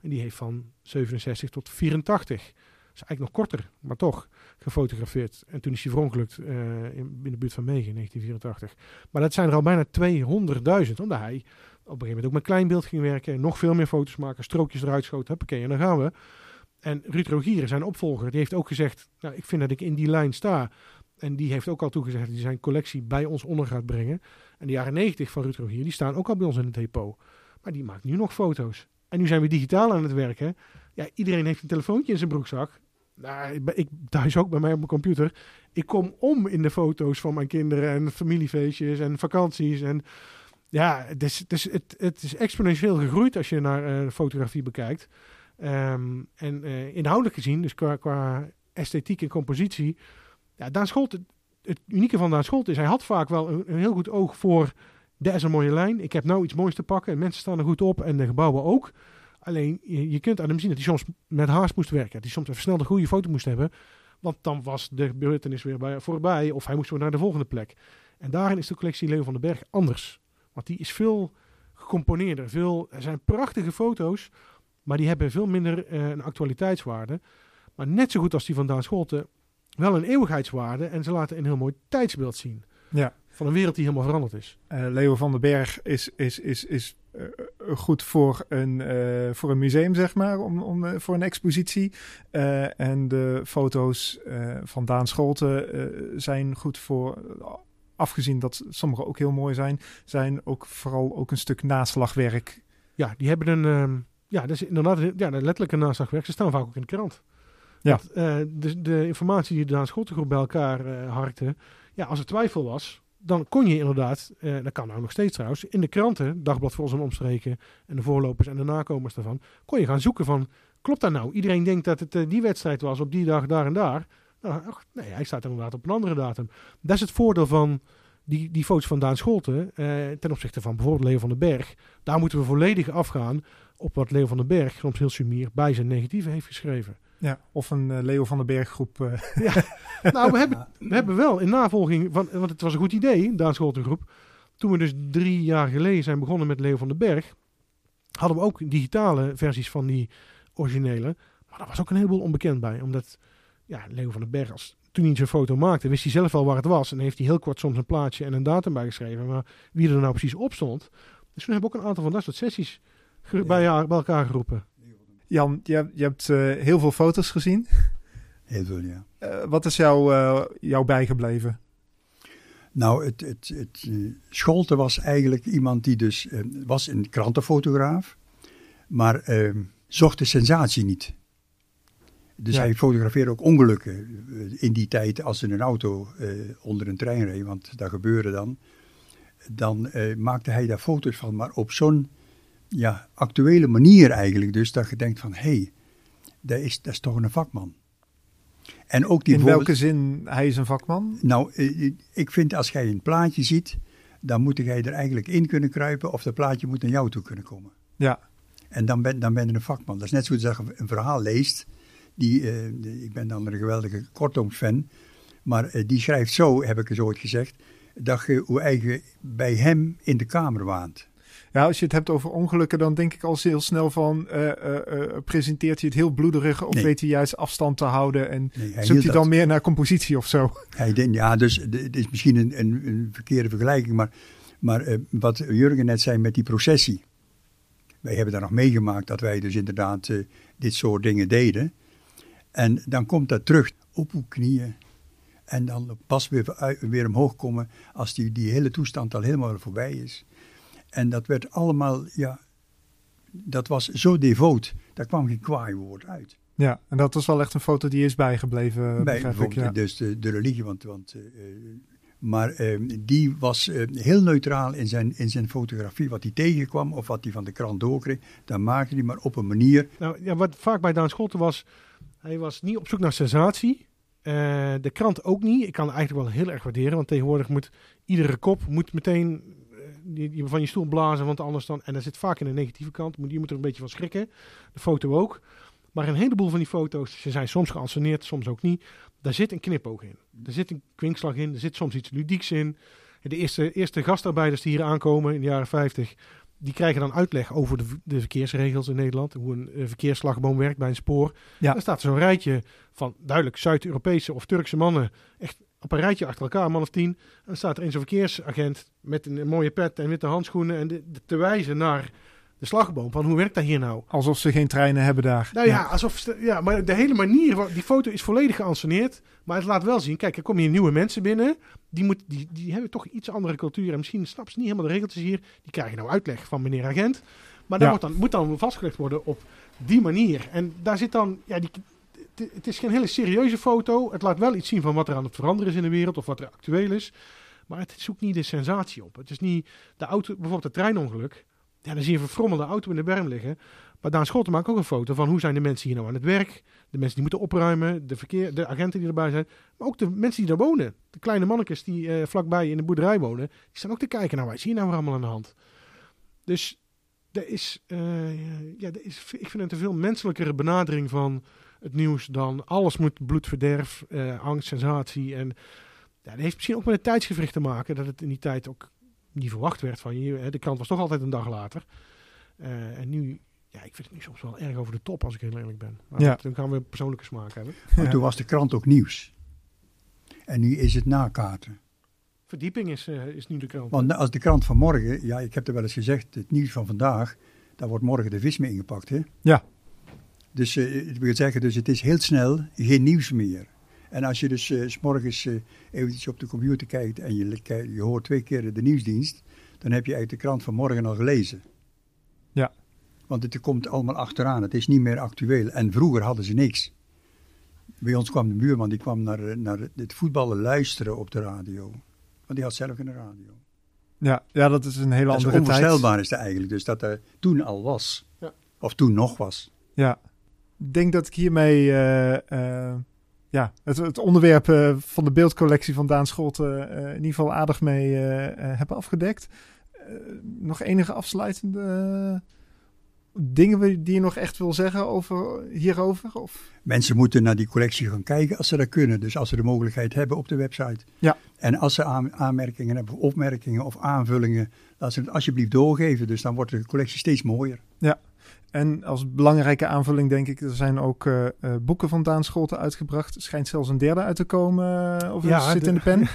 En die heeft van 67 tot 84 is eigenlijk nog korter, maar toch gefotografeerd. En toen is hij verongelukt uh, in, de buurt van Megen in 1984. Maar dat zijn er al bijna 200.000, omdat hij een gegeven moment ook met kleinbeeld ging werken. Nog veel meer foto's maken, strookjes eruit schoten. Huppakee, en dan gaan we. En Ruud Rogier, zijn opvolger, die heeft ook gezegd... Nou, ik vind dat ik in die lijn sta. En die heeft ook al toegezegd dat hij zijn collectie bij ons onder gaat brengen. En de jaren 90 van Ruud Rogier, die staan ook al bij ons in het depot. Maar die maakt nu nog foto's. En nu zijn we digitaal aan het werken. Ja, iedereen heeft een telefoontje in zijn broekzak. Nou, ik thuis ook bij mij op mijn computer. Ik kom om in de foto's van mijn kinderen en familiefeestjes en vakanties. En ja, het is, het het, is exponentieel gegroeid als je naar uh, fotografie bekijkt. Um, en uh, inhoudelijk gezien, dus qua, qua esthetiek en compositie. Ja, Daan Scholt, het, unieke van Daan Scholt is, hij had vaak wel een, heel goed oog voor... Dat is een mooie lijn. Ik heb nou iets moois te pakken. En mensen staan er goed op. En de gebouwen ook. Alleen, je, kunt aan hem zien dat hij soms met haast moest werken. Hij soms even snel de goede foto moest hebben. Want dan was de gebeurtenis weer bij, voorbij. Of hij moest weer naar de volgende plek. En daarin is de collectie Leo van den Berg anders. Want die is veel gecomponeerder. Veel, er zijn prachtige foto's. Maar die hebben veel minder uh, een actualiteitswaarde. Maar net zo goed als die van Daan Scholten wel een eeuwigheidswaarde. En ze laten een heel mooi tijdsbeeld zien. Ja. Van een wereld die helemaal veranderd is. Uh, Leo van den Berg is, is, is, is uh, goed voor een, uh, voor een museum, zeg maar, om, om, voor een expositie. en de foto's van Daan Scholten zijn goed voor, afgezien dat sommige ook heel mooi zijn, zijn ook vooral ook een stuk naslagwerk. Ja, die hebben een, ehm, ja, dat is inderdaad ja, letterlijk een naslagwerk. Ze staan vaak ook in de krant. Ja. Want, de, de, informatie die de Daan Scholtengroep bij elkaar harkte, ja, als er twijfel was, dan kon je inderdaad, eh, dat kan nou nog steeds trouwens, in de kranten, Dagblad voor ons omstreken en de voorlopers en de nakomers daarvan, kon je gaan zoeken van, klopt dat nou? Iedereen denkt dat het uh, die wedstrijd was op die dag, daar en daar. Nou, ach, nee, hij staat inderdaad op een andere datum. Dat is het voordeel van die, die foto's van Daan Scholten eh, ten opzichte van bijvoorbeeld Leo van den Berg. Daar moeten we volledig afgaan op wat Leo van den Berg, soms heel sumier, bij zijn negatieve heeft geschreven. Ja, of een uh, Leo van den Berg groep. Uh. Ja. nou, we hebben, we hebben wel in navolging, van, want het was een goed idee, Daan Scholtengroep. Toen we dus drie jaar geleden zijn begonnen met Leo van den Berg, hadden we ook digitale versies van die originele. Maar daar was ook een heleboel onbekend bij. Omdat ja, Leo van den Berg, als, toen hij zijn foto maakte, wist hij zelf wel waar het was. En heeft hij heel kort soms een plaatje en een datum bijgeschreven. Maar wie er nou precies op stond. Dus toen hebben we ook een aantal van dat soort sessies bij, bij elkaar geroepen. Jan, je, je hebt uh, heel veel foto's gezien. Heel veel, ja. Uh, wat is jou, uh, jou bijgebleven? Nou, het, het, het Scholte was eigenlijk iemand die dus was een krantenfotograaf, maar zocht de sensatie niet. Dus ja. hij fotografeerde ook ongelukken in die tijd als er een auto onder een trein reed, want dat gebeurde dan. Dan maakte hij daar foto's van, maar op zo'n ja, actuele manier eigenlijk. Dus dat je denkt van, hé, hey, dat, is, dat is toch een vakman. En ook die In welke zin hij is een vakman? Nou, eh, ik vind als jij een plaatje ziet, dan moet jij er eigenlijk in kunnen kruipen of dat plaatje moet naar jou toe kunnen komen. Ja. En dan ben, dan ben je een vakman. Dat is net zoals dat je een verhaal leest. Die, uh, ik ben dan een geweldige kortomsfan. Maar uh, die schrijft zo, heb ik eens ooit gezegd, dat je hoe eigen bij hem in de kamer waant. Ja, als je het hebt over ongelukken, dan denk ik al heel snel van... Uh, uh, presenteert hij het heel bloederig of weet hij juist afstand te houden... en nee, hij zoekt hij dan meer naar compositie of zo? Hij denkt, ja, dus het is misschien een, een, een, verkeerde vergelijking... maar, maar wat Jurgen net zei met die processie... wij hebben daar nog meegemaakt dat wij dus inderdaad dit soort dingen deden... En dan komt dat terug op uw knieën. En dan pas weer, weer omhoog komen als die, die hele toestand al helemaal voorbij is. En dat werd allemaal, ja, dat was zo devoot, daar kwam geen kwaai woord uit. Ja, en dat was wel echt een foto die is bijgebleven. Bij, ik, ja. dus de, de, religie, want, want uh, maar uh, die was uh, heel neutraal in zijn, in zijn fotografie. Wat hij tegenkwam of wat hij van de krant doorkreeg, dan maakte hij maar op een manier. Nou, ja, wat vaak bij Daan Scholten was, hij was niet op zoek naar sensatie. de krant ook niet. Ik kan het eigenlijk wel heel erg waarderen, want tegenwoordig moet iedere kop moet meteen je, je van je stoel blazen, want anders dan... En dat zit vaak in de negatieve kant. Je moet er een beetje van schrikken. De foto ook. Maar een heleboel van die foto's, ze zijn soms geanceneerd, soms ook niet. Daar zit een knipoog in. Er zit een kwinkslag in. Er zit soms iets ludieks in. De eerste, eerste gastarbeiders die hier aankomen in de jaren 50, die krijgen dan uitleg over de, de verkeersregels in Nederland. Hoe een, een verkeersslagboom werkt bij een spoor. Ja. Daar staat zo'n rijtje van duidelijk Zuid-Europese of Turkse mannen. Echt op een rijtje achter elkaar, man of tien. En dan staat er een zo'n verkeersagent met een, mooie pet en witte handschoenen en te wijzen naar de slagboom. Van hoe werkt dat hier nou? Alsof ze geen treinen hebben daar. Nou ja, alsof ze, ja maar de hele manier, die foto is volledig geanceneerd. Maar het laat wel zien, kijk, er komen hier nieuwe mensen binnen. Die, moet, die, die hebben toch iets andere cultuur. En misschien snappen ze niet helemaal de regeltjes hier. Die krijgen nou uitleg van meneer agent. Maar dat dan, moet dan vastgelegd worden op die manier. En daar zit dan, ja, die, het is geen hele serieuze foto. Het laat wel iets zien van wat er aan het veranderen is in de wereld of wat er actueel is. Maar het zoekt niet de sensatie op. Het is niet de auto, bijvoorbeeld het treinongeluk. Ja, dan zie je een verfrommelde auto in de berm liggen. Maar Daan Schotten maakt ook een foto van hoe zijn de mensen hier nou aan het werk. De mensen die moeten opruimen, de, verkeer, de agenten die erbij zijn. Maar ook de mensen die daar wonen. De kleine mannetjes die uh, vlakbij in de boerderij wonen. Die staan ook te kijken naar wat zie je nou allemaal aan de hand. Dus er is, uh, ja, er is, ik vind het een veel menselijkere benadering van het nieuws dan alles moet bloedverderf, uh, angst, sensatie. En ja, dat heeft misschien ook met het tijdsgevricht te maken. Dat het in die tijd ook niet verwacht werd van je. De krant was toch altijd een dag later. Uh, en nu, ja, ik vind het nu soms wel erg over de top als ik heel eerlijk ben. Maar ja. dan gaan we persoonlijke smaak hebben. Maar toen was de krant ook nieuws. En nu is het nakaarten. Verdieping is, uh, is nu de krant. Want als de krant van morgen, ja, ik heb er wel eens gezegd, het nieuws van vandaag, daar wordt morgen de vis mee ingepakt, hè? Ja. Dus uh, ik wil zeggen, dus het is heel snel geen nieuws meer. En als je dus uh, s morgens uh, eventjes op de computer kijkt en je, je hoort twee keer de nieuwsdienst, dan heb je eigenlijk de krant van morgen al gelezen. Ja. Want het komt allemaal achteraan, het is niet meer actueel. En vroeger hadden ze niks. Bij ons kwam de buurman, die kwam naar, naar het voetballen luisteren op de radio. Want die had zelf een radio. Ja, ja dat is een hele andere tijd. onvoorstelbaar is het eigenlijk, dus dat er toen al was. Ja. Of toen nog was. Ja, denk dat ik hiermee... Uh, ja, het, het onderwerp uh, van de beeldcollectie van Daan Scholten in ieder geval aardig mee hebben afgedekt. nog enige afsluitende dingen die je nog echt wil zeggen over, hierover? Of? Mensen moeten naar die collectie gaan kijken als ze dat kunnen. Dus als ze de mogelijkheid hebben op de website. Ja. En als ze aanmerkingen hebben, opmerkingen of aanvullingen, laat ze het alsjeblieft doorgeven. Dus dan wordt de collectie steeds mooier. Ja. En als belangrijke aanvulling denk ik, er zijn ook uh, uh, boeken van Daan Scholten uitgebracht. Er schijnt zelfs een derde uit te komen, uh, of ja, zit in de pen?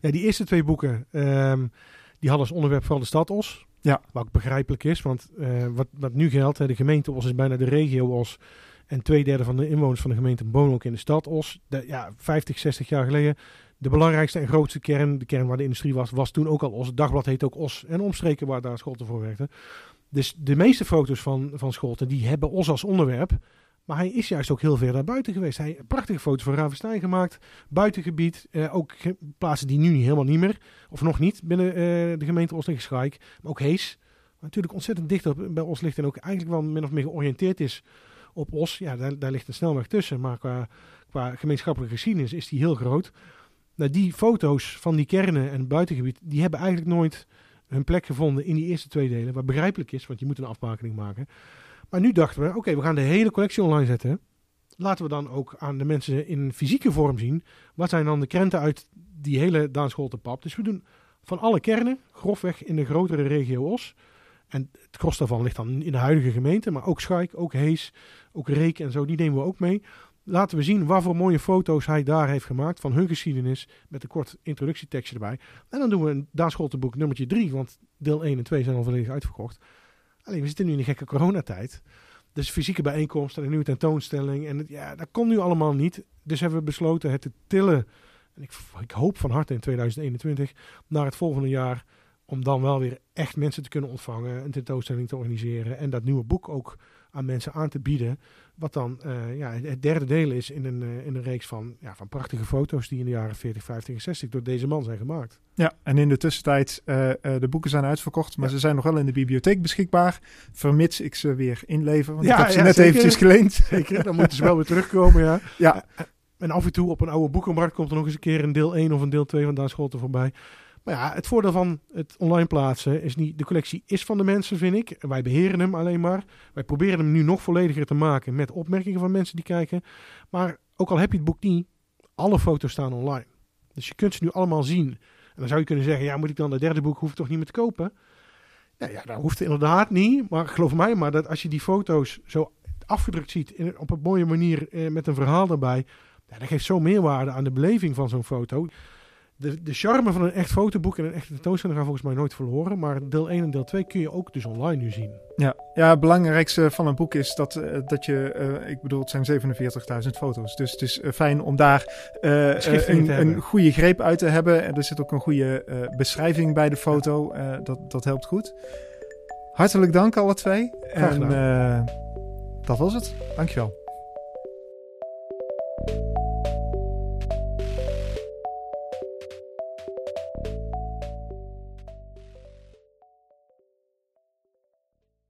ja, die eerste twee boeken, um, die hadden als onderwerp vooral de stad Os. Ja. Wat ook begrijpelijk is, want wat, wat nu geldt, hè, de gemeente Os is bijna de regio Os. En twee derde van de inwoners van de gemeente wonen ook in de stad Os. De, ja, 50, 60 jaar geleden. De belangrijkste en grootste kern, de kern waar de industrie was, was toen ook al Os. Het dagblad heet ook Os. En omstreken waar Daan Scholten voor werkte. Dus de meeste foto's van, van Scholten, die hebben Os als onderwerp. Maar hij is juist ook heel ver naar buiten geweest. Hij heeft prachtige foto's van Ravenstein gemaakt. Buitengebied. Eh, ook plaatsen die nu helemaal niet meer. Of nog niet binnen uh, de gemeente Os en Geschaik. Maar ook Hees. Wat natuurlijk ontzettend dicht bij Os ligt. En ook eigenlijk wel min of meer georiënteerd is op Os. Ja, daar, daar ligt een snelweg tussen. Maar qua, qua gemeenschappelijke geschiedenis is die heel groot. Nou, die foto's van die kernen en buitengebied, die hebben eigenlijk nooit hun plek gevonden in die eerste twee delen. Wat begrijpelijk is, want je moet een afbakening maken. Maar nu dachten we, oké, we gaan de hele collectie online zetten. Laten we dan ook aan de mensen in fysieke vorm zien. Wat zijn dan de krenten uit die hele Daan pap. Dus we doen van alle kernen, grofweg in de grotere regio Os. En het kost daarvan ligt dan in de huidige gemeente. Maar ook Schaik, ook Hees, ook Reek en zo, die nemen we ook mee laten we zien wat voor mooie foto's hij daar heeft gemaakt van hun geschiedenis. Met een kort introductietekstje erbij. En dan doen we een Daanscholtenboek nummertje 3, want deel 1 en 2 zijn al volledig uitverkocht. Alleen we zitten nu in een gekke coronatijd. Dus fysieke bijeenkomsten en een nieuwe tentoonstelling. En ja, dat kon nu allemaal niet. Dus hebben we besloten het te tillen. En ik, ik hoop van harte in 2021 naar het volgende jaar. Om dan wel weer echt mensen te kunnen ontvangen. Een tentoonstelling te organiseren. En dat nieuwe boek ook aan mensen aan te bieden. Wat dan uh, ja, het derde deel is in een, uh, in een reeks van, ja, van prachtige foto's die in de jaren 40, 50 en 60 door deze man zijn gemaakt. Ja, en in de tussentijd, uh, de boeken zijn uitverkocht, maar ja. ze zijn nog wel in de bibliotheek beschikbaar. Vermits ik ze weer inlever, want ja, ik heb ze ja, net zeker, eventjes geleend. Zeker, dan moeten ze wel weer terugkomen, ja. ja. En af en toe op een oude boekenmarkt komt er nog eens een keer een deel 1 of een deel 2 van Daan Scholten voorbij. Maar ja, het voordeel van het online plaatsen is niet... De collectie is van de mensen, vind ik. Wij beheren hem alleen maar. Wij proberen hem nu nog vollediger te maken met opmerkingen van mensen die kijken. Maar ook al heb je het boek niet, alle foto's staan online. Dus je kunt ze nu allemaal zien. En dan zou je kunnen zeggen, ja, moet ik dan het derde boek, hoef ik toch niet meer te kopen? Nou ja, dat hoeft inderdaad niet. Maar geloof mij maar dat als je die foto's zo afgedrukt ziet in, op een mooie manier eh, met een verhaal erbij Ja, dat geeft zo meerwaarde aan de beleving van zo'n foto de, de charme van een echt fotoboek en een echte tentoonstelling gaan volgens mij nooit verloren. Maar deel 1 en deel 2 kun je ook dus online nu zien. Ja, ja het belangrijkste van een boek is dat, uh, dat je, uh, ik bedoel, het zijn 47.000 foto's. Dus het is uh, fijn om daar een, een, goede greep uit te hebben. En er zit ook een goede beschrijving bij de foto. dat, dat helpt goed. Hartelijk dank alle twee. En dat was het. Dankjewel.